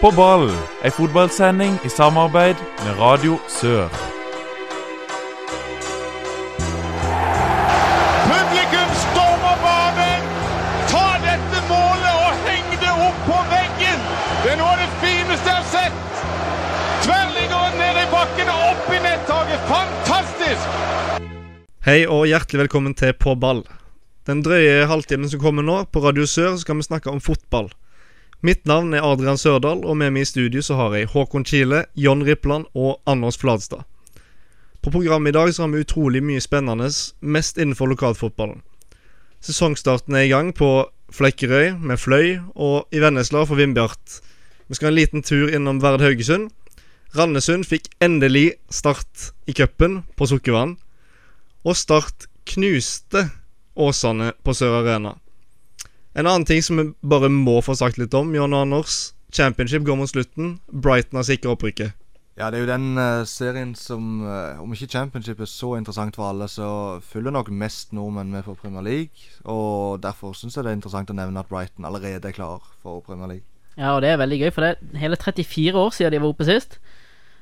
På ball, ei fotballsending i samarbeid med Radio Sør. Publikum stormer banen! Ta dette målet og heng det opp på veggen! Det er noe av det fineste jeg har sett! Tverrliggeren ned i bakken og opp i nettaket. Fantastisk! Hei og hjertelig velkommen til På ball. Den drøye halvtimen som kommer nå, på Radio Sør, skal vi snakke om fotball. Mitt navn er Adrian Sørdal, og med meg i studio så har jeg Håkon Kile, John Rippland og Anders Fladstad. På programmet i dag så har vi utrolig mye spennende, mest innenfor lokalfotballen. Sesongstarten er i gang på Flekkerøy med Fløy, og i Vennesla for Vindbjart. Vi skal ha en liten tur innom Verd Haugesund. Randesund fikk endelig start i cupen på Sukkervann. Og Start knuste Åsane på Sør Arena. En annen ting som vi bare må få sagt litt om, John Anders. Championship går mot slutten. Brighton har sikra opprykket. Ja, det er jo den uh, serien som uh, Om ikke Championship er så interessant for alle, så følger nok mest nordmenn med for Premier League. Og derfor syns jeg det er interessant å nevne at Brighton allerede er klar for Premier League. Ja, og det er veldig gøy, for det er hele 34 år siden de var oppe sist.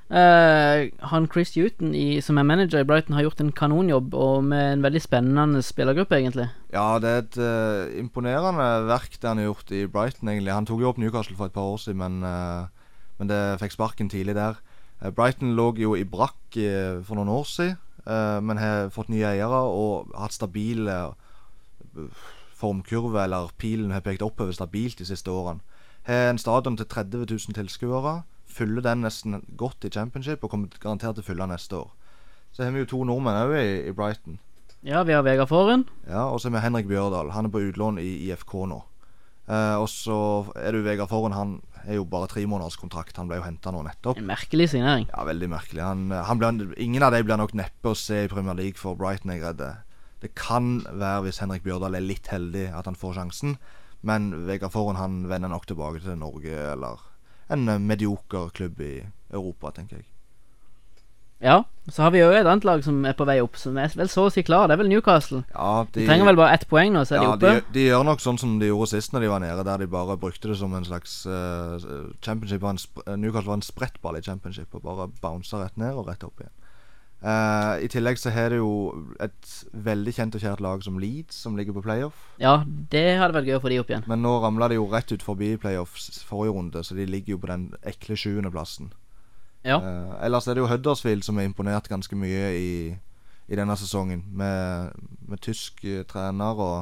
Eh, han Chris Huton, som er manager i Brighton, har gjort en kanonjobb, og med en veldig spennende spillergruppe, egentlig. Ja, det er et uh, imponerende verk det han har gjort i Brighton, egentlig. Han tok jo opp Newcastle for et par år siden, men, uh, men det fikk sparken tidlig der. Brighton lå jo i brakk for noen år siden, men har fått nye eiere og hatt stabile formkurve, eller pilen har pekt oppover stabilt de siste årene. Har en stadion til 30 000 tilskuere. Fyller den nesten godt i championship og kommer garantert til å fylle den neste år. Så har vi jo to nordmenn òg i, i Brighton. Ja, vi har Vegard Foren. Ja, Og så har vi Henrik Bjørdal. Han er på utlån i IFK nå. Eh, og så er det jo Vegard Foren. Han er jo bare tre måneders kontrakt. Han ble jo henta nå nettopp. En merkelig signering. Ja, veldig merkelig. Han, han ble, ingen av de blir nok neppe å se i Premier League for Brighton, jeg er redd. Det kan være, hvis Henrik Bjørdal er litt heldig, at han får sjansen. Men Vegard Foren han vender nok tilbake til Norge eller en eh, medioker klubb i Europa, tenker jeg. Ja, så har vi jo et annet lag som er på vei opp, som er vel så å si klar. Det er vel Newcastle. Ja, De trenger vel bare ett poeng nå, så er ja, de oppe. De, de gjør nok sånn som de gjorde sist når de var nede, der de bare brukte det som en slags uh, championship var en Newcastle var en sprettball i championship og bare bounsa rett ned og rett opp igjen. Eh, I tillegg så har det jo et veldig kjent og kjært lag som Leeds, som ligger på playoff. Ja, det hadde vært gøy å få de opp igjen. Men nå ramla de jo rett ut forbi playoffs forrige runde, så de ligger jo på den ekle sjuendeplassen. Ja. Uh, ellers er det jo Huddersfield som har imponert ganske mye i, i denne sesongen. Med, med tysk eh, trener og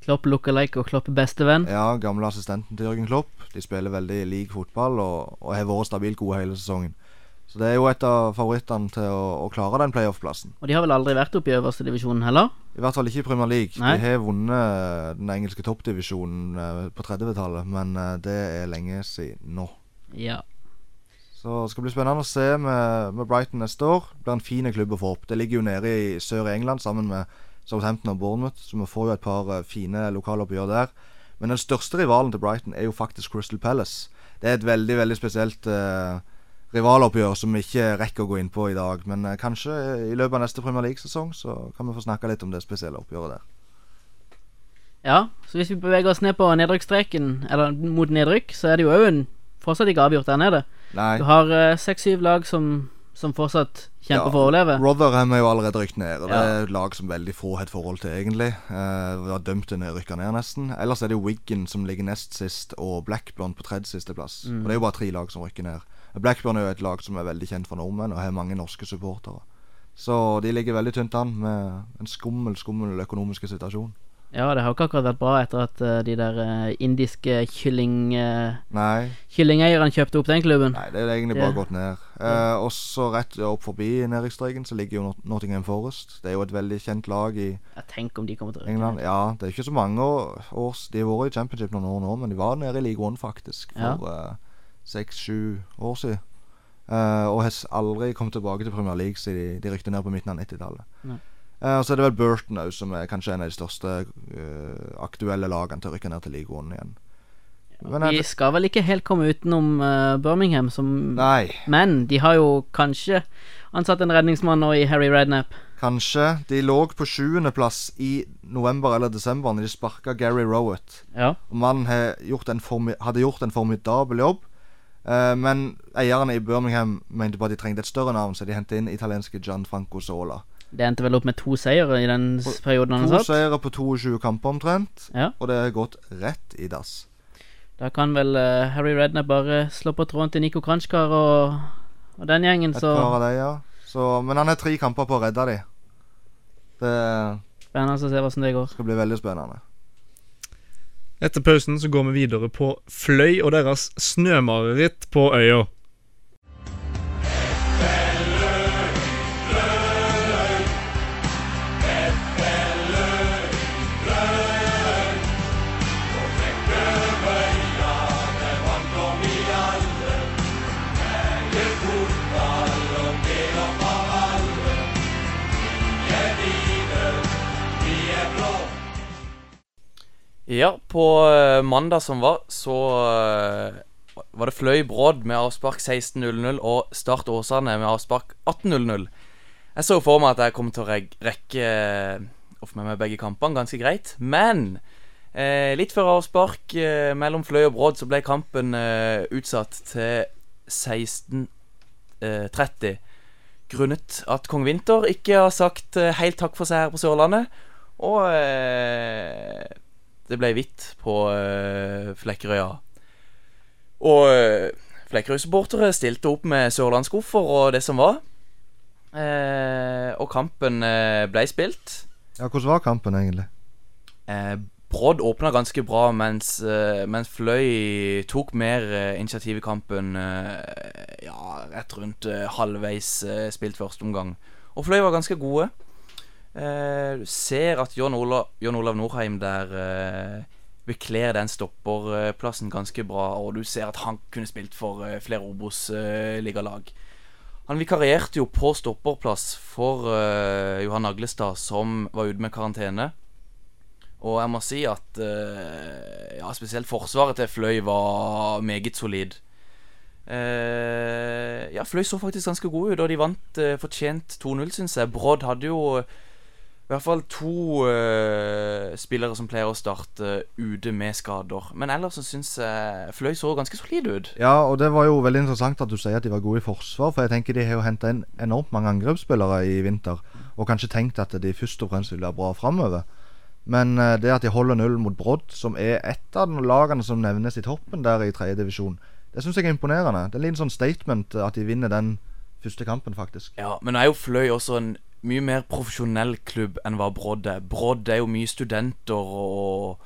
Klopp lookalike og Klopp bestevenn. ja, gamle assistenten til Jørgen Klopp. De spiller veldig lik fotball og, og har vært stabilt gode hele sesongen. Så det er jo et av favorittene til å, å klare den playoff-plassen. Og de har vel aldri vært oppe i øverste divisjonen heller? I hvert fall ikke i Premier League. Nei. De har vunnet den engelske toppdivisjonen eh, på 30-tallet, men eh, det er lenge siden nå. Ja. Så det skal bli spennende å se med, med Brighton neste år. Det blir en fin klubb å få opp. Det ligger jo nede i sør England sammen med Southampton og Bournemouth, så vi får jo et par eh, fine lokaloppgjør der. Men den største rivalen til Brighton er jo faktisk Crystal Palace. Det er et veldig, veldig spesielt eh, rivaloppgjør som vi ikke rekker å gå inn på i dag. Men eh, kanskje i løpet av neste Premier League-sesong så kan vi få snakke litt om det spesielle oppgjøret der. ja. Så hvis vi beveger oss ned på nedrykksstreken, eller mot nedrykk, så er det jo òg en fortsatt ikke avgjort der nede. Nei. Du har eh, seks-syv lag som, som fortsatt kjemper Ja, for å overleve. Rotherham er jo allerede rykt ned. Og Det er et lag som veldig få har et forhold til, egentlig. Eh, var dømt til å rykke ned, nesten. Ellers er det Wiggen som ligger nest sist, og Blackblond på tredje siste plass. Mm. Og det er jo bare tre lag som rykker ned. Blackburn er jo et lag som er veldig kjent for nordmenn, og har mange norske supportere. Så de ligger veldig tynt an, med en skummel, skummel økonomisk situasjon. Ja, det har ikke akkurat vært bra etter at uh, de der uh, indiske kylling, uh, kyllingeierne kjøpte opp den klubben. nei, det er egentlig Det- bare gått ned. Uh, og så rett opp forbi nedrykksstreken så ligger jo Not- Nottingham Forest. Det er jo et veldig kjent lag i ja, Tenk om de kommer til å England, ja, det er ikke så mange år De har vært i championship noen år nå, men de var nede i league one faktisk Ja. Seks-sju år siden. Uh, og har aldri kommet tilbake til Premier League siden de, de rykte ned på midten av 90-tallet. Nei. Eh, så er det vel Burton òg, som er kanskje en av de største uh, aktuelle lagene til å rykke ned til ligaen igjen. Men de skal vel ikke helt komme utenom uh, Birmingham, som Nei, Men de har jo kanskje ansatt en redningsmann nå i Harry Redknapp. kanskje. De lå på sjuendeplass i november eller desember når de sparka Gary Rowett. Ja. Mannen hadde gjort en formidabel jobb. Eh, men eierne i Birmingham mente på at de trengte et større navn, så de hentet inn italienske Gianfranco Sola. Det endte vel opp med to seire i den perioden han satt? To seire på 22 kamper omtrent, Ja. og det er gått rett i dass. Da kan vel uh, Harry Redner bare slå på tråden til Niko Kranjkar og, og den gjengen, Et par av de, ja. Så, men han har tre kamper på å redde de. Det spennende å se hvordan det går. skal bli veldig spennende. Etter pausen så går vi videre på Fløy og deres snømareritt på øya. Ja, på eh, mandag som var, så eh, var det Fløy Brodd med avspark 16.00 og Start Åsane med avspark 18.00. Jeg så for meg at jeg kom til å rekke eh, å få med meg begge kampene ganske greit, men eh, litt før avspark eh, mellom Fløy og Brodd så ble kampen eh, utsatt til 16.30. Grunnet at kong Vinter ikke har sagt eh, helt takk for seg her på Sørlandet. Og eh, det ble hvitt på uh, Flekkerøya. Og uh, Flekkerøy-supportere stilte opp med sørlandskoffer og det som var. Uh, og kampen uh, ble spilt. Ja, hvordan var kampen egentlig? Eh, Brodd åpna ganske bra, mens, mens Fløy tok mer initiativ i kampen. ja, rett rundt halvveis spilt første omgang. Og Fløy var ganske gode. Eh, du ser at John Olav, John Olav Norheim der eh, bekler den stopperplassen ganske bra, og du ser at han kunne spilt for eh, flere Obos-ligalag. Han vikarierte jo på stopperplass for eh, Johan Aglestad, som var ute med karantene. Og jeg må si at eh, ja, spesielt forsvaret til Fløy var meget solid. Eh, ja, Fløy så faktisk ganske gode ut, og de vant eh, fortjent 2-0, syns jeg. Brodd hadde jo i hvert fall to uh, spillere som pleier å starte ute med skader. Men ellers så syns jeg Fløy så ganske solid ut. Ja, og det var jo veldig interessant at du sier at de var gode i forsvar, for jeg tenker de har jo henta inn enormt mange angrepsspillere i vinter, og kanskje tenkt at de først og fremst vil være bra framover. Men uh, det at de holder null mot Brodd, som er et av de lagene som nevnes i toppen der i tredje divisjon, det syns jeg er imponerende. Det er en liten sånn statement eh, at de vinner den første kampen, faktisk. Ja, Men nå er jo Fløy også en mye mer profesjonell klubb enn hva Brodd er. Brodd er jo mye studenter og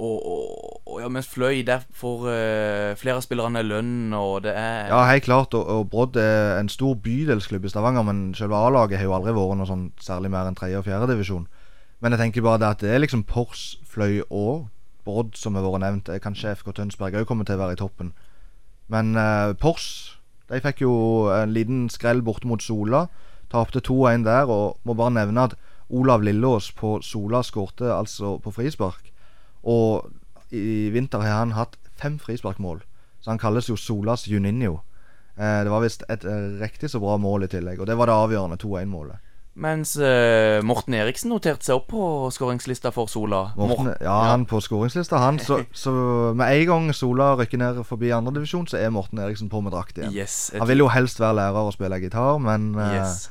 og, og, og ja, mens Fløy der får uh, flere av spillerne lønn, og det er Ja, helt klart. Og, og Brodd er en stor bydelsklubb i Stavanger, men selve A-laget har jo aldri vært noe sånn særlig mer enn tredje og fjerdedivisjon. Men jeg tenker bare det at det er liksom Pors, Fløy og Brodd som har vært nevnt. Eh, Kanskje FK Tønsberg òg kommer til å være i toppen. Men uh, Pors de fikk jo en liten skrell borte mot Sola. Tapte 2-1 der, og må bare nevne at Olav Lillås på Sola skårte altså på frispark. Og i vinter har han hatt fem frisparkmål, så han kalles jo Solas Juninho. Eh, det var visst et eh, riktig så bra mål i tillegg, og det var det avgjørende 2-1-målet. Mens eh, Morten Eriksen noterte seg opp på skåringslista for Sola. Morten, Mor- ja, han på skåringslista, han. Så, så med en gang Sola rykker ned forbi andredivisjon, så er Morten Eriksen på med drakt igjen. Yes, Han vil jo helst være lærer og spille gitar, men eh, yes.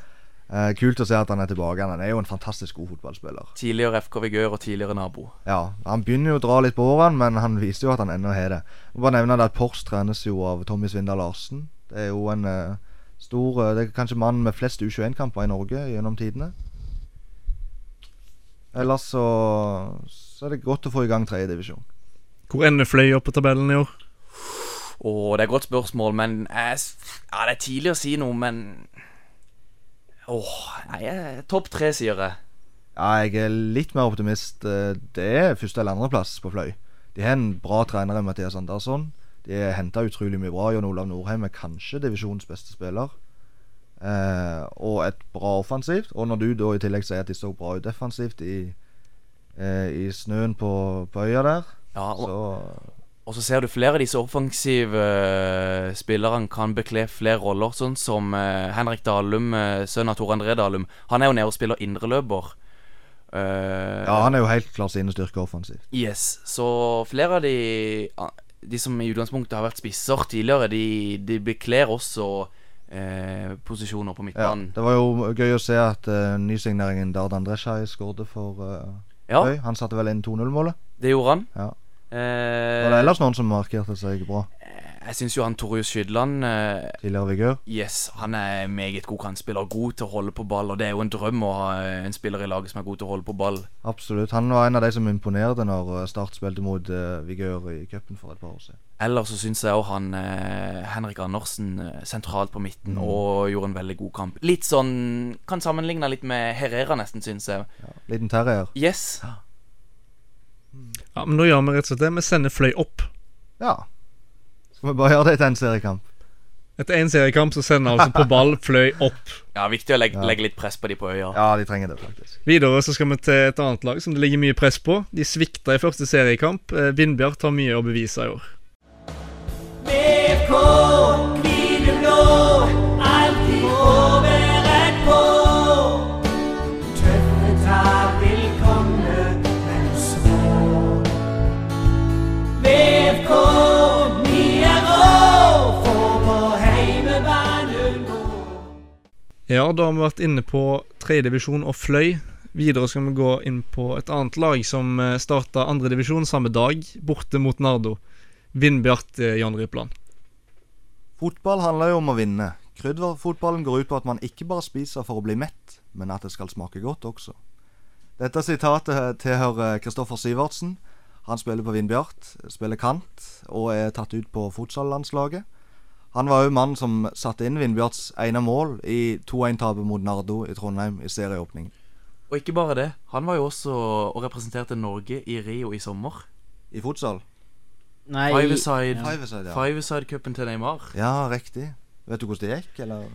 Eh, kult å se at han er tilbake. Han er jo en fantastisk god fotballspiller. Tidligere FK Vigør og tidligere nabo. Ja, Han begynner jo å dra litt på årene, men han viser jo at han ennå har det. Jeg må bare nevne det at Pors trenes jo av Tommy Svindal Larsen. Det er jo en eh, stor eh, Det er kanskje mannen med flest U21-kamper i Norge gjennom tidene. Ellers så, så er det godt å få i gang tredjedivisjon. Hvor ender Fløy opp på tabellen i år? Åh, det er et godt spørsmål, men jeg, Ja, det er tidlig å si noe, men Åh, nei, topp tre, sier jeg. Ja, jeg er litt mer optimist. Eh, Det er første- eller andreplass på Fløy. De har en bra trener i Mathias Andersson. De har henta utrolig mye bra. Jon Olav Norheim er kanskje divisjonens beste spiller. Eh, og et bra offensivt. Og når du da i tillegg sier at de så bra ut defensivt i, eh, i snøen på, på øya der, Ja, og, så og så ser du flere av disse offensive uh, spillerne kan bekle flere roller, sånn som uh, Henrik Dalum, uh, sønn av Tor André Dalum. Han er jo nede og spiller indreløper. Uh, Ja, han er jo helt klart sine styrker offensivt. Yes, så flere av de de som i utgangspunktet har vært spisser tidligere, de, de bekler også eh, posisjoner på Ja, det var jo gøy å se at nysigneringen Dard Andreshaj skåret for uh, Ja, Høy. Han satte vel inn 2-0-målet. det gjorde han. Ja. Eh, Var det ellers noen som markerte seg bra? jeg syns jo han Torjus Skydland eh, Tidligere vigør? Yes, han er meget god kantspiller. God til å holde på ball. Og det er jo en drøm å ha eh, en spiller i laget som er god til å holde på ball. Absolutt. Han var en av de som imponerte når Start spilte mot uh, Vigør i cupen for et par år siden. Ellers så syns jeg òg han eh, Henrik Andersen sentralt på midten og gjorde en veldig god kamp. Litt sånn Kan sammenligne litt med Herrera, nesten, syns jeg. Ja. Liten terrier. Yes. Ja, men da gjør vi rett og slett det. Vi sender Fløy opp. Ja. Skal vi bare gjøre det etter en seriekamp? Etter én seriekamp så sender altså på ball Fløy opp. Ja, Viktig å legge, Ja. legge litt press på de på øya. Ja, de trenger det faktisk. Videre så skal vi til et annet lag som det ligger mye press på. De svikta i første seriekamp. Eh, Vindbjart har mye å bevise i år. BK, Ja, da har vi vært inne på tredjedivisjon og Fløy. Videre skal vi gå inn på et annet lag som starta andredivisjon samme dag, borte mot Nardo. Vindbjart eh, Jan Rypland. Fotball handler jo om å vinne. Krydderfotballen går ut på at man ikke bare spiser for å bli mett, men at det skal smake godt også. Dette sitatet tilhører Kristoffer Sivertsen. Han spiller på Vindbjart, spiller kant og er tatt ut på futsallandslaget. Han var òg mannen som satte inn Vindbjørts ene mål i 2-1-tapet mot Nardo i Trondheim i serieåpningen. Og ikke bare det. Han var jo også og representerte Norge i Rio i sommer. I futsal. Nei Fiveside ja. Fiveside, ja. Fiveside-cupen til Neymar. Ja, riktig. Vet du hvordan det gikk, eller?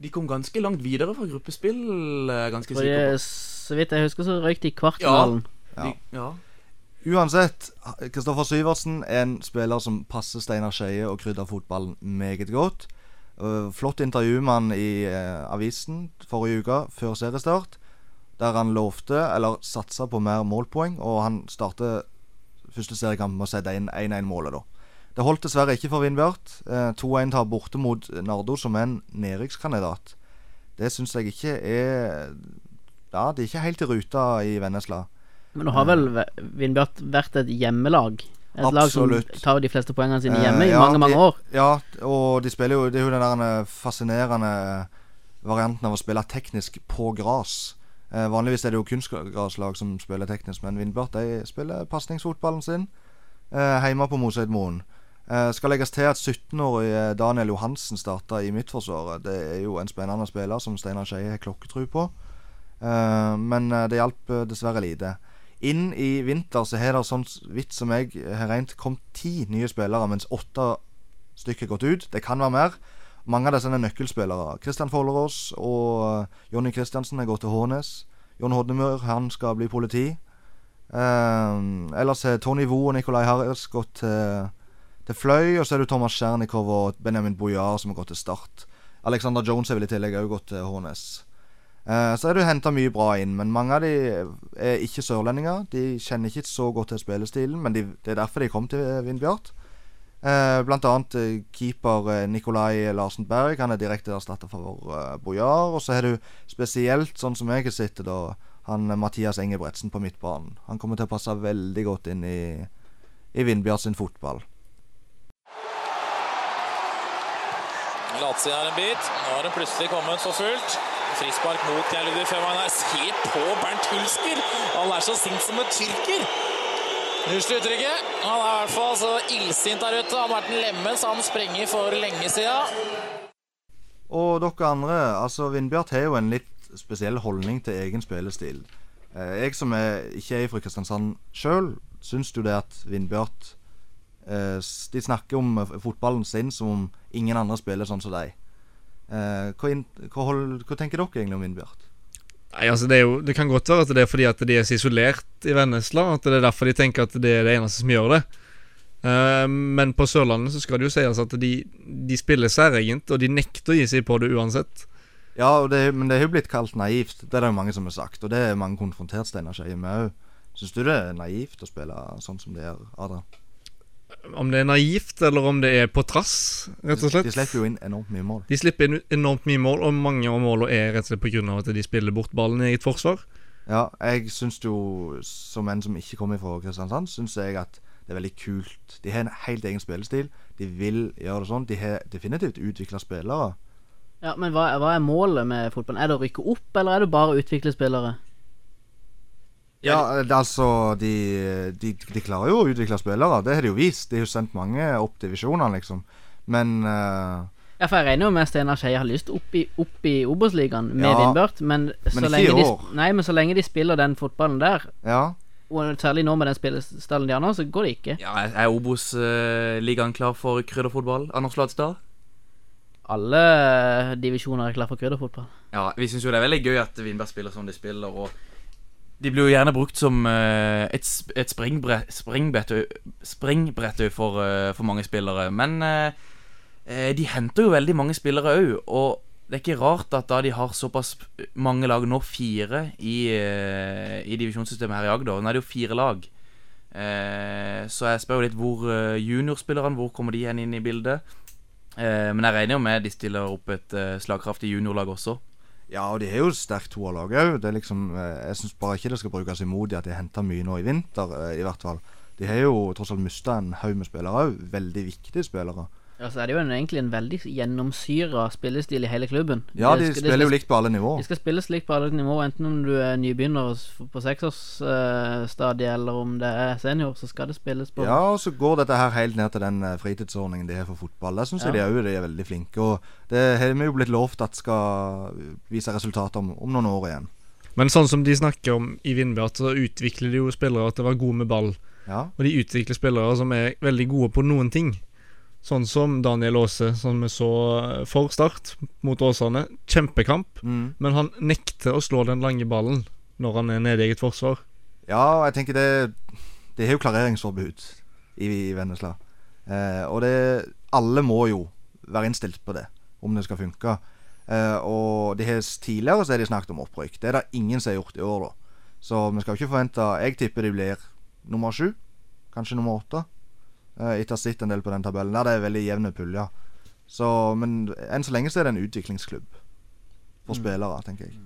De kom ganske langt videre fra gruppespill, er ganske sikker på. så vidt jeg husker, så røyk de i kvartfinalen. De, ja. Uansett, Kristoffer Syversen er en spiller som passer Steinar Skeie og krydder fotballen meget godt. Uh, flott intervju med han i uh, avisen forrige uke, før seriestart, der han lovte, eller satsa på mer målpoeng, og han starter første seriekamp med å sette inn 1-1-målet, da. Det holdt dessverre ikke for Vindbjart. Uh, 2-1 tar borte mot Nardo, som er en nedrykkskandidat. Det syns jeg ikke er Ja, det er ikke helt i ruta i Vennesla. Men nå har vel Ve- Vindbjart vært et hjemmelag? Et lag som tar de fleste poengene sine Eh, hjemme i ja, mange, mange de- år. Ja, og de spiller jo Det er jo den der eh, fascinerende varianten av å spille teknisk på gras. Eh, vanligvis er det jo kunstgraslag som spiller teknisk, men Vindbjart de spiller pasningsfotballen sin eh, hjemme på Moseidmoen. Eh, skal legges til at 17-årige Daniel Johansen starta i Midtforsvaret. Det er jo en spennende spiller som Steinar Skeie har klokketru på. Eh, men eh, det hjalp eh, dessverre lite. Inn i vinter så har det sånn vidt som jeg har regnet kommet ti nye spillere, mens åtte stykker gått ut. Det kan være mer. Mange av disse er nøkkelspillere. Kristian Follerås og eh, Jonny Kristiansen har gått til Hånes. Jon Hodnemør han skal bli politi. Eh, ellers har Tony Vo og Nikolai Harris gått til, til Fløy. Og så er det Thomas Tsjernikov og Benjamin Bojar som har gått til Start. Alexander Jones har vel i tillegg òg gått til Hånes. Eh, så er det henta mye bra inn, men mange av de er ikke sørlendinger. De kjenner ikke så godt til spillestilen, men de, det er derfor de kom til Vindbjart. Eh, blant annet eh, keeper eh, Nikolai Larsen Berg. Han er direkte erstatta for eh, Bojar. Og så har du spesielt, sånn som jeg har sett det, han eh, Mathias Engebretsen på midtbanen. Han kommer til å passe veldig godt inn i, i Vindbjart sin fotball. Latsida er en bit. Nå har den plutselig kommet for fullt. Frispark mot Føhmann her. Se på Bernt Hulsker! Han er så sint som en tyrker. Rusler uttrykket. Han er i hvert fall så illsint der ute. Han har vært en lemen, så han sprenger for lenge siden. Og dere andre, altså Vindbjart har jo en litt spesiell holdning til egen spillestil. Eh, jeg som er, ikke er fra Kristiansand sjøl, syns jo det at Vindbjart eh, De snakker om fotballen sin som om ingen andre spiller sånn som deg. Eh, hva, hva, hold, hva tenker dere egentlig om Vindbjart? Nei, altså Det er jo Det kan godt være at det er fordi at de er så isolert i Vennesla. At det er derfor de tenker at det er det eneste som gjør det. Uh, men på Sørlandet så skal det jo sies at de, de spiller særegent, og de nekter å gi seg på det uansett. Ja, det, men det har jo blitt kalt naivt. Det er det jo mange som har sagt. Og det er mange konfrontert Steinar Skeie med òg. Syns du det er naivt å spille sånn som det gjør, Adrian? Om det er naivt, eller om det er på trass, rett og slett. De slipper jo inn enormt mye mål. De slipper inn enormt mye mål, og mange av målene er rett og slett pga. at de spiller bort ballen i eget forsvar. Ja, jeg syns jo, som en som ikke kommer fra Kristiansand, syns jeg at det er veldig kult. De har en helt egen spillestil. De vil gjøre det sånn. De har definitivt utvikla spillere. Ja, Men hva, hva er målet med fotballen? Er det å rykke opp, eller er det bare å utvikle spillere? Ja, det, altså de, de, de klarer jo å utvikle spillere. Det har de jo vist. De har jo sendt mange opp divisjonene, liksom. Men uh, Ja, for jeg regner jo med at Steinar Skeie har lyst opp i, opp i Obos-ligaen med Ja, Vindbjart, men, så men men så lenge de spiller den fotballen der, ja. og særlig nå med den spillestallen de har nå, så går det ikke. Ja, er- er Obos-ligaen klar for krydderfotball? Anders Ladstad? Alle divisjoner er klar for krydderfotball. Ja, vi syns jo det er veldig gøy at Vindberg spiller som de spiller, og de blir jo gjerne brukt som eh, et, et springbrett springbrett for, eh, for mange spillere. Men eh, de henter jo veldig mange spillere òg, og det er ikke rart at da de har såpass mange lag, nå fire, i, i divisjonssystemet her i Agder Nå er det jo fire lag. Så jeg spør jo litt hvor juniorspillerne Hvor kommer de igjen inn i bildet? Men jeg regner jo med de stiller opp et slagkraftig juniorlag også. Ja, og de har jo sterkt toerlag òg. Liksom eh, Jeg syns bare ikke det skal brukes imot at de henter mye nå i vinter, eh, i hvert fall. De har jo tross alt mista en haug med spillere òg. Veldig viktige spillere. Ja, så er det jo en, egentlig en veldig gjennomsyra spillestil i hele klubben. Ja, de skal- spiller jo skal- likt på alle nivåer. De skal spilles likt på alle nivåer, enten om du er nybegynner på seksårsstadiet, eller om det er senior, så skal det spilles på Ja, og så går dette her helt ned til den eh, fritidsordningen de har for fotball. Der syns jeg de òg de er veldig flinke. Og det har vi jo blitt lovt at skal vise resultater om, om noen år igjen. Men sånn som de snakker om i Vindbjart, så utvikler de jo spillere til å være gode med ball. Ja. Og de utvikler spillere som er veldig gode på noen ting. Sånn som Daniel Aase, som vi så for Start mot Åsane. Kjempekamp, Mm. men han nekter å slå den lange ballen når han er nede i eget forsvar. Ja, jeg tenker det Det har jo klareringsforbud i, i Vennesla. Eh, og det Alle må jo være innstilt på det, om det skal funke. Eh, og de har tidligere så har de snakket om opprykk. Det er det ingen som har gjort i år, da. Så vi skal jo ikke forvente Jeg tipper de blir nummer sju, kanskje nummer åtte. Eh, etter å ha sett en del på den tabellen. Der det er veldig jevne puljer. Så, men enn så lenge så er det en utviklingsklubb for spillere, tenker jeg.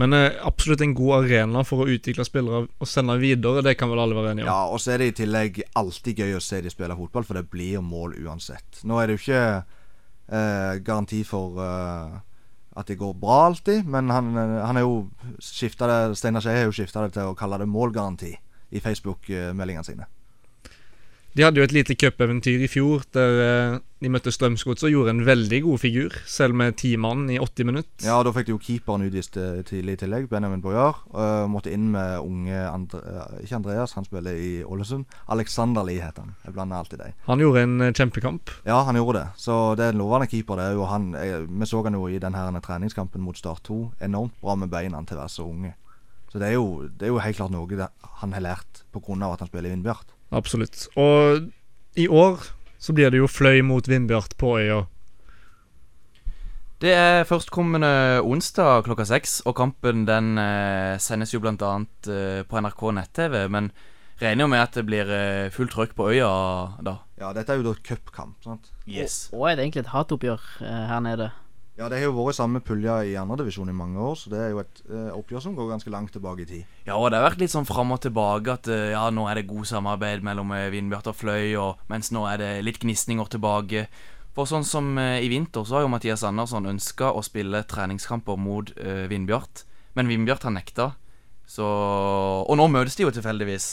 Men eh, absolutt en god arena for å utvikle spillere og sende videre, det kan vel alle være enige om. Ja, og så er det i tillegg alltid gøy å se de spille fotball, for det blir mål uansett. Nå er det jo ikke eh, garanti for eh, at det går bra alltid, men han, eh, han er jo skifta det Steinar Skei har jo skifta det til å kalle det målgaranti i Facebook-meldingene sine. De hadde jo et lite cupeventyr i fjor der eh, de møtte Strømsgodset og gjorde en veldig god figur, selv med ti mann i 80 minutter. Ja, og da fikk de jo keeperen utvist eh, tidlig i tillegg, Benjamin Boyar. Og måtte inn med unge Andre, eh, Ikke Andreas, han spiller i Ålesund. Alexander Lie heter han. Jeg blander alltid de. Han gjorde en kjempekamp. Ja, han gjorde det. Så det er en lovende keeper. det jo han jeg, Vi så han jo i den her treningskampen mot Start 2. Enormt bra med beina til å være så unge. Så det er jo, det er jo helt klart noe han har lært pga. at han spiller i Vindbjart. Absolutt. Og i år så blir det jo Fløy mot Vindbjart på øya. Det er førstkommende onsdag klokka seks, og kampen den eh, sendes jo annet eh, på NRK nett-TV. Men regner jo med at det blir eh, fullt trøkk på øya da. Ja, dette er jo da cupkamp. sant? Yes. Og er det egentlig et hatoppgjør eh, her nede? Ja, det har jo vært samme pulje i andredivisjon i mange år, så det er jo et eh, oppgjør som går ganske langt tilbake i tid. Ja, og det har vært litt sånn fram og tilbake at eh, ja, nå er det god samarbeid mellom eh, Vindbjart og Fløy, og, mens nå er det litt gnisninger tilbake. For sånn som eh, i vinter så har jo Mathias Andersson ønska å spille treningskamper mot eh, Vindbjart, men Vindbjart har nekta. Så Og nå møtes de jo tilfeldigvis.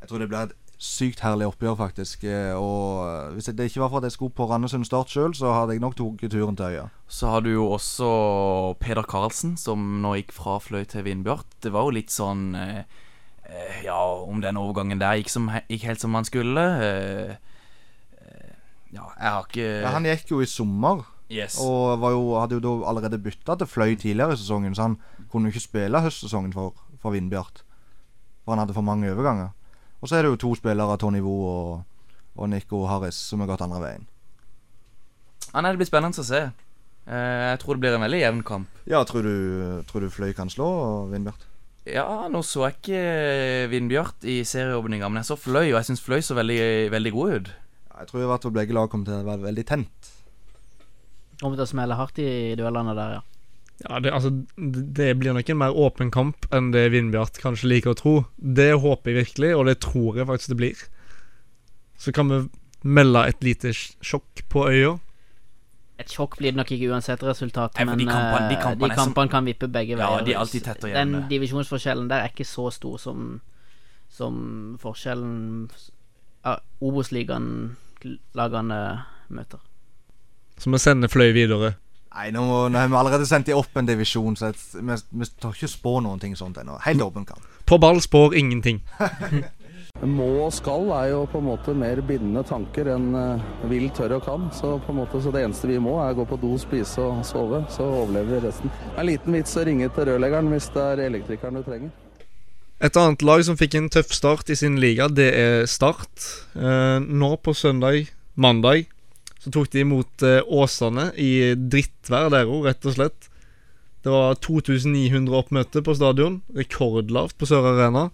Jeg tror det blir et sykt herlig oppgjør, faktisk. eh, Og eh, hvis det ikke var for at jeg skulle på Randesund Start sjøl, så hadde jeg nok tatt turen til øya. Så har du jo også Peder Karlsen, som nå gikk fra Fløy til Vindbjart. Det var jo litt sånn eh, Ja, om den overgangen der gikk, som, gikk helt som han skulle. Ja, jeg har ikke Ja, han gikk jo i sommer. Yes. Og var jo, hadde jo da allerede bytta til Fløy tidligere i sesongen, så han kunne jo ikke spille høstsesongen for, for Vindbjart. For han hadde for mange overganger. Og så er det jo to spillere, Tony Vo og, og Nico Harris, som har gått andre veien. Ja, nei, det blir spennende å se. Eh, jeg tror det blir en veldig jevn kamp. Ja, tror du, tror du Fløy kan slå Vindbjart? Ja, nå så jeg ikke Vindbjart i serieåpninga, men jeg så Fløy, og jeg syns Fløy så veldig, veldig god ut. Jeg tror i hvert fall begge lag kommer til å være veldig tent. Kommer til å smelle hardt i duellene der, ja. Ja, det, altså, det blir nok en mer åpen kamp enn det Vindbjart kanskje liker å tro. Det håper jeg virkelig, og det tror jeg faktisk det blir. Så kan vi melde et lite sjokk på øya. Et sjokk blir det nok ikke uansett resultat, Nei, men de kampene- de eh, kampene de kampene som- kan vippe begge veier. Ja, de er alltid tett og Den divisjonsforskjellen der er ikke så stor som Som forskjellen ja, Obos-ligaen-lagene møter. Så vi sender Fløy videre. Nei, nå, nå har vi allerede sendt de opp en divisjon, så vi, vi tar ikke spå noen ting sånt ennå. Helt åpen kamp. På ball spår ingenting. Må og skal er jo på en måte mer bindende tanker enn eh, vil, tør og kan. Så på en måte, så det eneste vi må, er gå på do, spise og sove. Så overlever vi resten. Det er en liten vits å ringe til rørleggeren hvis det er elektrikeren du trenger. Et annet lag som fikk en tøff start i sin liga, det er Start. Eh, nå på søndag, mandag, så tok de imot eh, Åsane i drittvær der òg, rett og slett. Det var 2900 oppmøte på stadion. Rekordlavt på Sør Arena.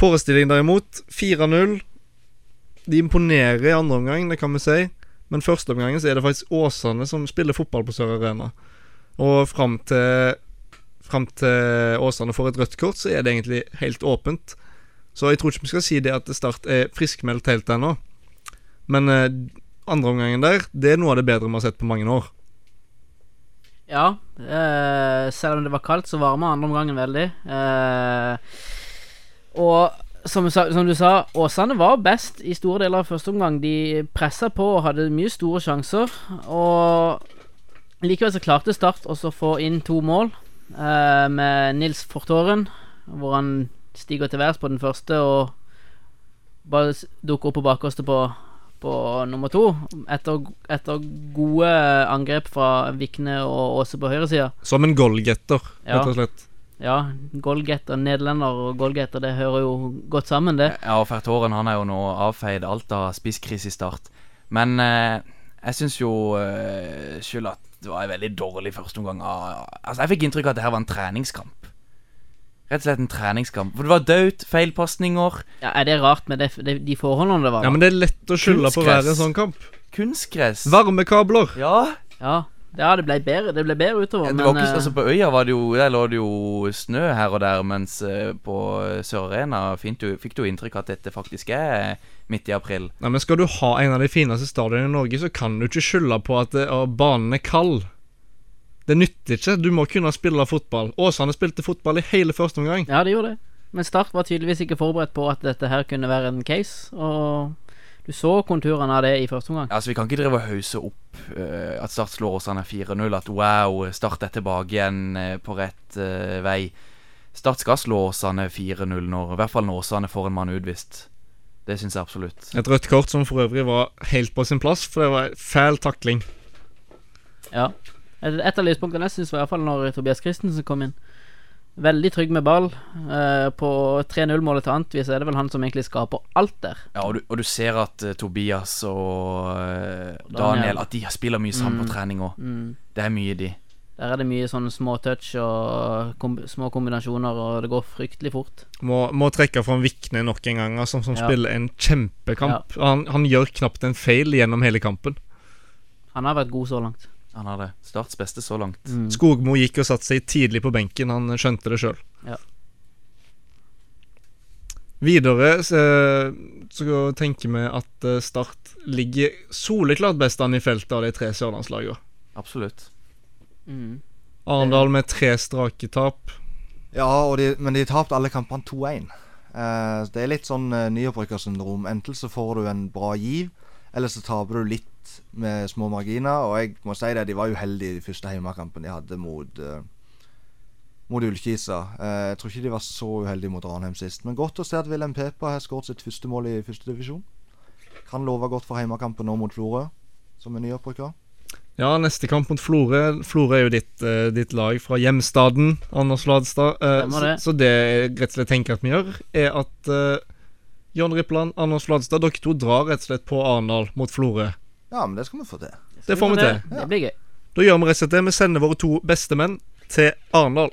Forestilling derimot, 4-0. De imponerer i andre omgang, det kan vi si. Men første omgangen så er det faktisk Åsane som spiller fotball på Sør Arena. Og fram til Fram til Åsane får et rødt kort, så er det egentlig helt åpent. Så jeg tror ikke vi skal si det at Start er friskmeldt helt ennå. Men eh, andre omgangen der, det er noe av det bedre vi har sett på mange år. Ja, eh, selv om det var kaldt, så varma andre omgangen veldig. Eh, og som, som du sa, Åsane var best i store deler av første omgang. De pressa på og hadde mye store sjanser. Og likevel så klarte Start også å få inn to mål eh, med Nils Fortåren, hvor han stiger til værs på den første og bare dukker opp på bakerste på på nummer to, etter, etter gode angrep fra Vikne og Åse på høyresida. Som en goalgetter, Ja. rett og slett. Ja, goalgetter, nederlender og goalgetter, det hører jo godt sammen, det. Ja, og Fertoren han er jo nå avfeid alt av spisskrise i start. Men eh, jeg syns jo eh, skyld at det var en veldig dårlig førsteomgang. av- Altså, jeg fikk inntrykk av at det her var en treningskamp. Rett og slett en treningskamp. For det var dødt, feilpasninger, Ja, Er det rart med det, det, de forholdene det var? Ja, men det er lett å skylde på å være en sånn kamp. kunstgress. Varmekabler. Ja. Ja, ja det ble bedre, det ble bedre utover, det var men ikke, eh, altså På øya var det jo Der lå det jo snø her og der, mens eh, på Sør Arena fint du, fikk du inntrykk av at dette faktisk er midt i april. Nei, men Skal du ha en av de fineste stadionene i Norge, så kan du ikke skylde på at det, banen er kald. Det nytter ikke. Du må kunne spille fotball. Åsane spilte fotball i hele første omgang. Ja, det gjorde det. Men Start var tydeligvis ikke forberedt på at dette her kunne være en case, og du så konturene av det i første omgang. Altså Vi kan ikke drive og hause opp uh, at Start slår Åsane 4-0. At wow, Start er tilbake igjen uh, på rett uh, vei. Start skal slå Åsane 4-0 når I hvert fall når Åsane får en mann utvist. Det syns jeg absolutt. Et rødt kort som for øvrig var helt på sin plass, for det var fæl takling. Ja. Et, av lyspunktene jeg syns var iallfall når Tobias Christensen kom inn. Veldig trygg med ball. Eh, på 3-0-målet til Antvi så er det vel han som egentlig skaper alt der. Ja, og du, og du ser at eh, Tobias og eh, Daniel. Daniel At de spiller mye sammen Mm. på trening òg. Mm. Det er mye, de. Der er det mye sånne små touch og kom små kombinasjoner, og det går fryktelig fort. Må, må trekke fram Vikne nok en gang, altså, som Ja. spiller en kjempekamp. Han, han gjør knapt en feil gjennom hele kampen. Han har vært god så langt. Han har det. Starts beste så langt. Mm. Skogmo gikk og satte seg tidlig på benken, han skjønte det sjøl. Ja. Videre så, så tenker vi at eh, Start ligger soleklart best an i feltet av de tre sørlandslagene. Absolutt. Mm. Arendal med tre strake tap. Ja, og de, men de tapte alle kampene 2-1. Eh, det er litt sånn uh, nyopprykkersyndrom. Enten så får du en bra giv, eller så taper du litt med små marginer. Og jeg må si det, de var uheldige i de første hjemmekampene de hadde mot uh, Mot Ullkisa. Uh, jeg tror ikke de var så uheldige mot Ranheim sist. Men godt å se at Wilhelm Pepa har skåret sitt første mål i første divisjon. Kan love godt for hjemmekampen nå mot Florø, som er nyopprykka. Ja, neste kamp mot Florø. Florø er jo ditt, uh, ditt lag fra hjemstaden, Anders Ladstad. Uh, det så, det. så det jeg rett og slett tenker at vi gjør, er at uh, John Rippland, Anders Fladstad, dere to drar rett og slett på Arendal mot Florø. Ja, men det skal vi få til. Det får vi det, til. Det blir gøy. Da gjør vi rett og slett det. Vi sender våre to beste menn til Arendal.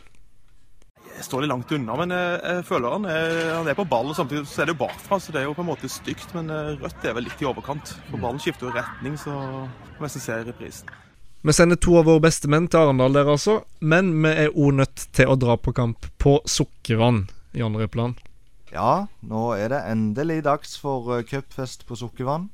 Jeg står litt langt unna, men jeg, jeg føler han er, han er på ball. og Samtidig så er det jo bakfra, så det er jo på en måte stygt. Men eh, rødt er vel litt i overkant. For ballen skifter jo retning, så må nesten se reprisen. Vi sender to av våre beste menn til Arendal der, altså. Men vi er òg nødt til å dra på kamp på Sukkervann, Jan Rippland. Ja, nå er det endelig dags for cupfest på Sukkervann.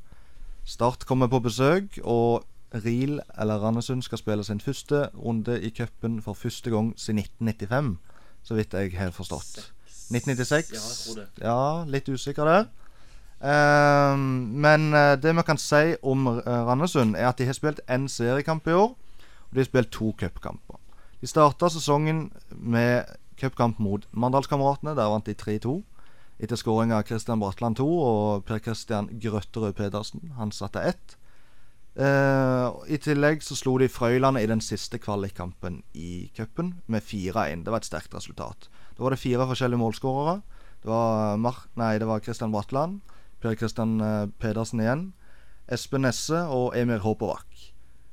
Start kommer på besøk, og Riel eller Randesund skal spille sin første runde i cupen for første gang siden 1995, så vidt jeg har forstått. 1996? Ja, litt usikker der. Ehm, men eh, det vi kan si om uh, Randesund, er at de har spilt én seriekamp i år, og de har spilt to cupkamper. De starta sesongen med cupkamp mot Mandalskameratene. Der vant de 3-2 etter skåring av Christian Bratland 2 og Per Christian Grøtterød Pedersen. Han satte ett. Uh, I tillegg så slo de Frøylandet i den siste kvalikkampen i cupen med 4-1. Det var et sterkt resultat. Da var det fire forskjellige målskårere. Det var, Mar nei, det var Christian Bratland, Per Christian eh, Pedersen igjen, Espen Nesse og Emir Håpovak.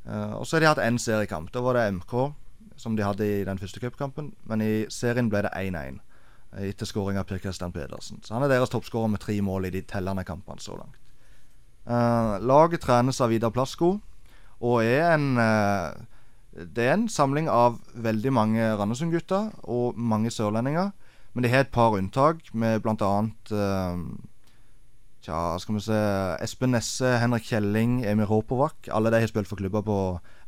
Uh, og så har de hatt én seriekamp. Da var det MK som de hadde i den første cupkampen. Men i serien ble det 1-1 etter skåring av Per Christian Pedersen. Så han er deres toppskårer med tre mål i de tellende kampene så langt. Uh, laget trenes av Vidar Plasko og er en uh, Det er en samling av veldig mange Randesund-gutter og mange sørlendinger. Men de har et par unntak, med bl.a. Uh, Tja, skal vi se Espen Nesse, Henrik Kjelling, Emil Håpovak. Alle de har spilt for klubber på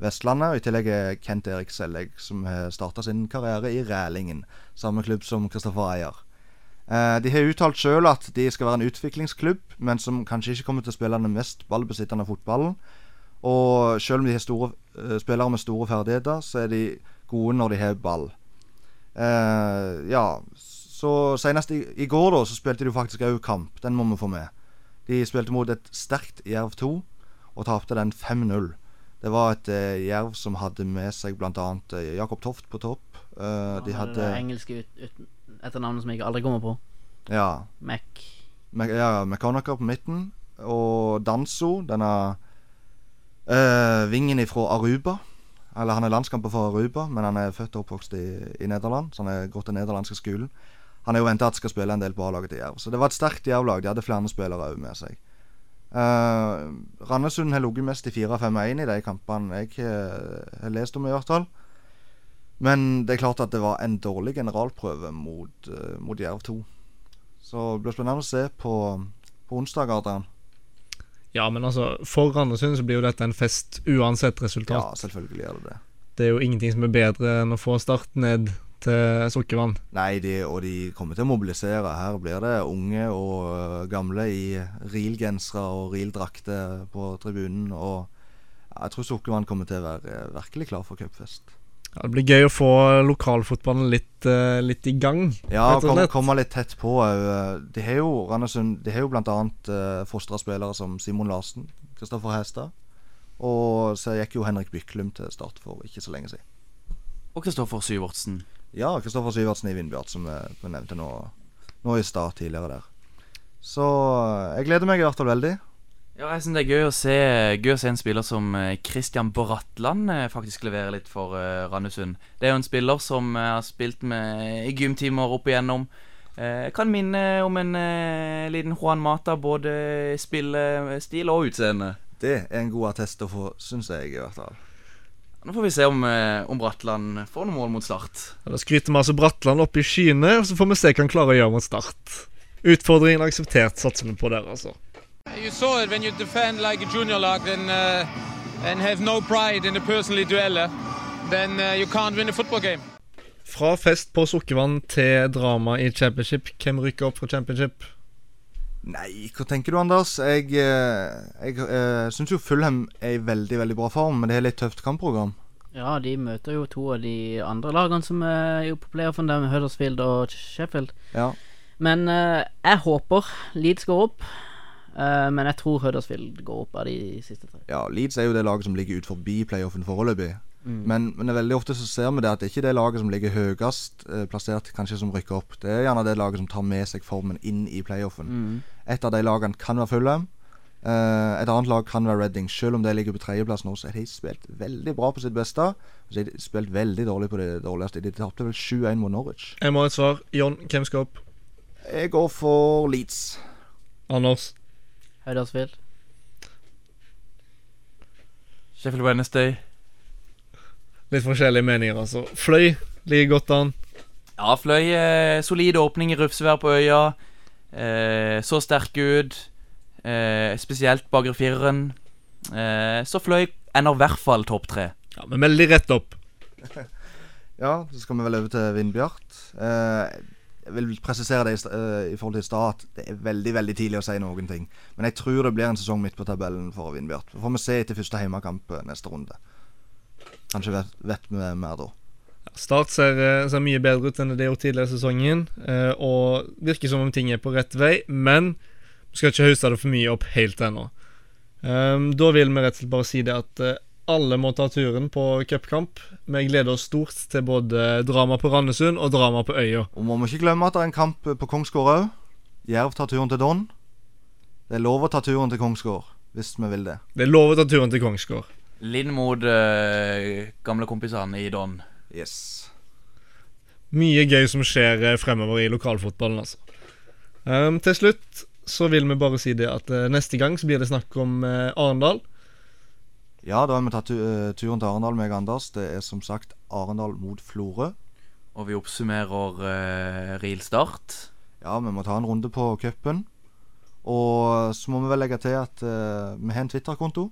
Vestlandet. Og i tillegg er Kent Erik Selleg, som har starta sin karriere i Rælingen. Samme klubb som Kristoffer Eier. Eh, de har uttalt sjøl at de skal være en utviklingsklubb, men som kanskje ikke kommer til å spille den mest ballbesittende fotballen. Og sjøl om de har store, eh, spillere med store ferdigheter, så er de gode når de har ball. Eh, ja, så senest i, i går da så spilte de jo faktisk òg kamp. Den må vi få med. De spilte mot et sterkt Jerv 2 og tapte den 5-0. Det var et eh, Jerv som hadde med seg bl.a. Eh, Jakob Toft på topp. Eh, de Han hadde Det engelske ut, ut, etternavnet som jeg aldri kommer på. Ja. Mac. Mac ja, McConaughey på midten. Og Danso, denne eh, vingen ifra Aruba. Eller han er landskamper for Aruba, men han er født og oppvokst i, i Nederland. Så han har gått den nederlandske skolen. Han er jo venta at skal spille en del på A-laget til Jerv. Så det var et sterkt Jerv-lag. De hadde flere spillere òg med seg. Uh, Randesund har ligget mest i 4-5-1 i de kampene jeg eh, har lest om, i hvert fall. Men det er klart at det var en dårlig generalprøve mot, uh, mot Jerv 2. Så det blir spennende å se på, på onsdag, Adrian. Ja, men altså, for Randesund så blir jo dette en fest uansett resultat. Ja, selvfølgelig gjør det det. Det er jo ingenting som er bedre enn å få Start ned til Sukkervann. Nei, de, og de kommer til å mobilisere. Her blir det unge og øh, gamle i Riel-gensere og Riel-drakter på tribunen. Og jeg tror Sukkervann kommer til å være øh, virkelig klar for cupfest. Ja, det blir gøy å få lokalfotballen litt, uh, litt i gang. Ja, kom, komme litt tett på. òg. De har jo Randesund De har jo annet uh, fostra spillere som Simon Larsen, Kristoffer Hestad. Og så gikk jo Henrik Byklum til start for ikke så lenge siden. Og Kristoffer Syvertsen. Ja, Kristoffer Syvertsen i Vindbjart, som vi nevnte nå, nå i stad tidligere der. Så øh, jeg gleder meg i hvert fall veldig. Ja, jeg synes det er gøy å se, gøy å se en spiller som Kristian Christian Bratland eh, faktisk levere litt for uh, Randesund. Det er jo en spiller som eh, har spilt med i gymtimer opp igjennom. Uh, kan minne om en eh, liten Juan Mata, både spillestil og utseende. Det er en god attest å få, syns jeg i hvert fall. Nå får vi se om, eh, om Bratland får noen mål mot Start. Ja, Da skryter vi altså Bratland opp i skyene, og så får vi se hva han klarer å gjøre mot Start. Utfordringen akseptert, satser vi på der, altså. You saw it when you defend like a junior lag and, uh, and have no pride in the personally dueller, then uh, you can't win a football game. Fra fest på Sukkervann til drama i championship. Hvem rykker opp fra championship? Nei, hva tenker du, Anders? Jeg, jeg, jeg eh, syns jo Fulham er i veldig, veldig bra form, men det er litt tøft kampprogram. Ja, de møter jo to av de andre lagene som er jo på playoffen, der med Huddersfield og Sheffield. Ja. Men eh, jeg håper Leeds går opp. eh, men jeg tror Huddersfield går opp av de siste tre. ja, Leeds er jo det laget som ligger ut forbi playoffen foreløpig. Mm. Men, men det er veldig ofte så ser vi det at det er ikke det laget som ligger høyest eh, plassert, kanskje som rykker opp. Det er gjerne det laget som tar med seg formen inn i playoffen. Mm. Et av de lagene kan være Fulham. Eh, et annet lag kan være Redding. Selv om de ligger på tredjeplass nå, så har de spilt veldig bra på sitt beste. Så har de spilt veldig dårlig på det dårligste. De tapte vel 7-1 mot Norwich. Jeg må ha et svar. Jon, hvem skal opp? Jeg går for Leeds. Anders? Huddersfield. Sheffield Wednesday. Litt forskjellige meninger, altså. Fløy ligger godt an. Ja, Fløy eh, solid åpning i rufsevær på øya. Eh, så sterk ut. Eh, spesielt bakre fireren. Eh, så Fløy ender i hvert fall topp tre. Ja, Men veldig rett opp. Ja, så skal vi vel over til Vindbjart. Eh, jeg vil presisere det i, eh, i forhold til i stad at det er veldig veldig tidlig å si noen ting. Men jeg tror det blir en sesong midt på tabellen for Vindbjart. Så får vi se etter første heimekamp eh, neste runde. Kanskje vet, vet vi mer da. Start ser, eh, ser mye bedre ut enn det de gjorde tidligere i sesongen, eh, og virker som om ting er på rett vei, men vi skal ikke hausse det for mye opp helt ennå. Um, da vil vi rett og slett bare si det at eh, alle må ta turen på cupkamp. Vi gleder oss stort til både drama på Randesund og drama på Øya. Og må vi ikke glemme at det er en kamp på Kongsgård òg. Jerv tar turen til Don. Det er lov å ta turen til Kongsgård hvis vi vil det. Det er lov å ta turen til Kongsgård. Linn mot uh, gamle kompisene i Don. Yes. Mye gøy som skjer eh, fremover i lokalfotballen, altså. Um, til slutt så vil vi bare si det at uh, neste gang så blir det snakk om uh, Arendal. Ja, da har vi tatt eh, turen til Arendal, meg Anders. Det er som sagt Arendal mot Florø. Og vi oppsummerer uh, Real Start. Ja, vi må ta en runde på cupen. Og så må vi vel legge til at uh, vi har en Twitter-konto.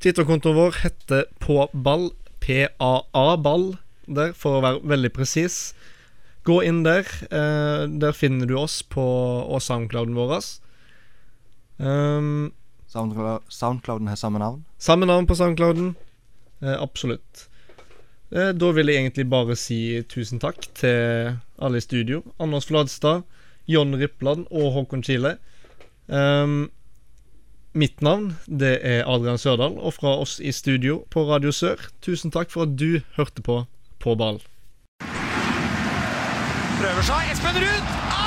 Twitterkontoen vår heter Påball. P-a-a-ball. Der, for å være veldig presis. Gå inn der. Eh, der finner du oss på og soundclouden vår. Um, Soundcloud, Soundclouden har samme navn. samme navn på soundclouden. Eh, absolutt. Eh, da vil jeg egentlig bare si tusen takk til alle i studio. Anders Fladstad, John Rippland og Håkon Kile. Um, mitt navn det er Adrian Sørdal, og fra oss i studio på Radio Sør, tusen takk for at du hørte på På ball. Prøver seg. Espen Ruud!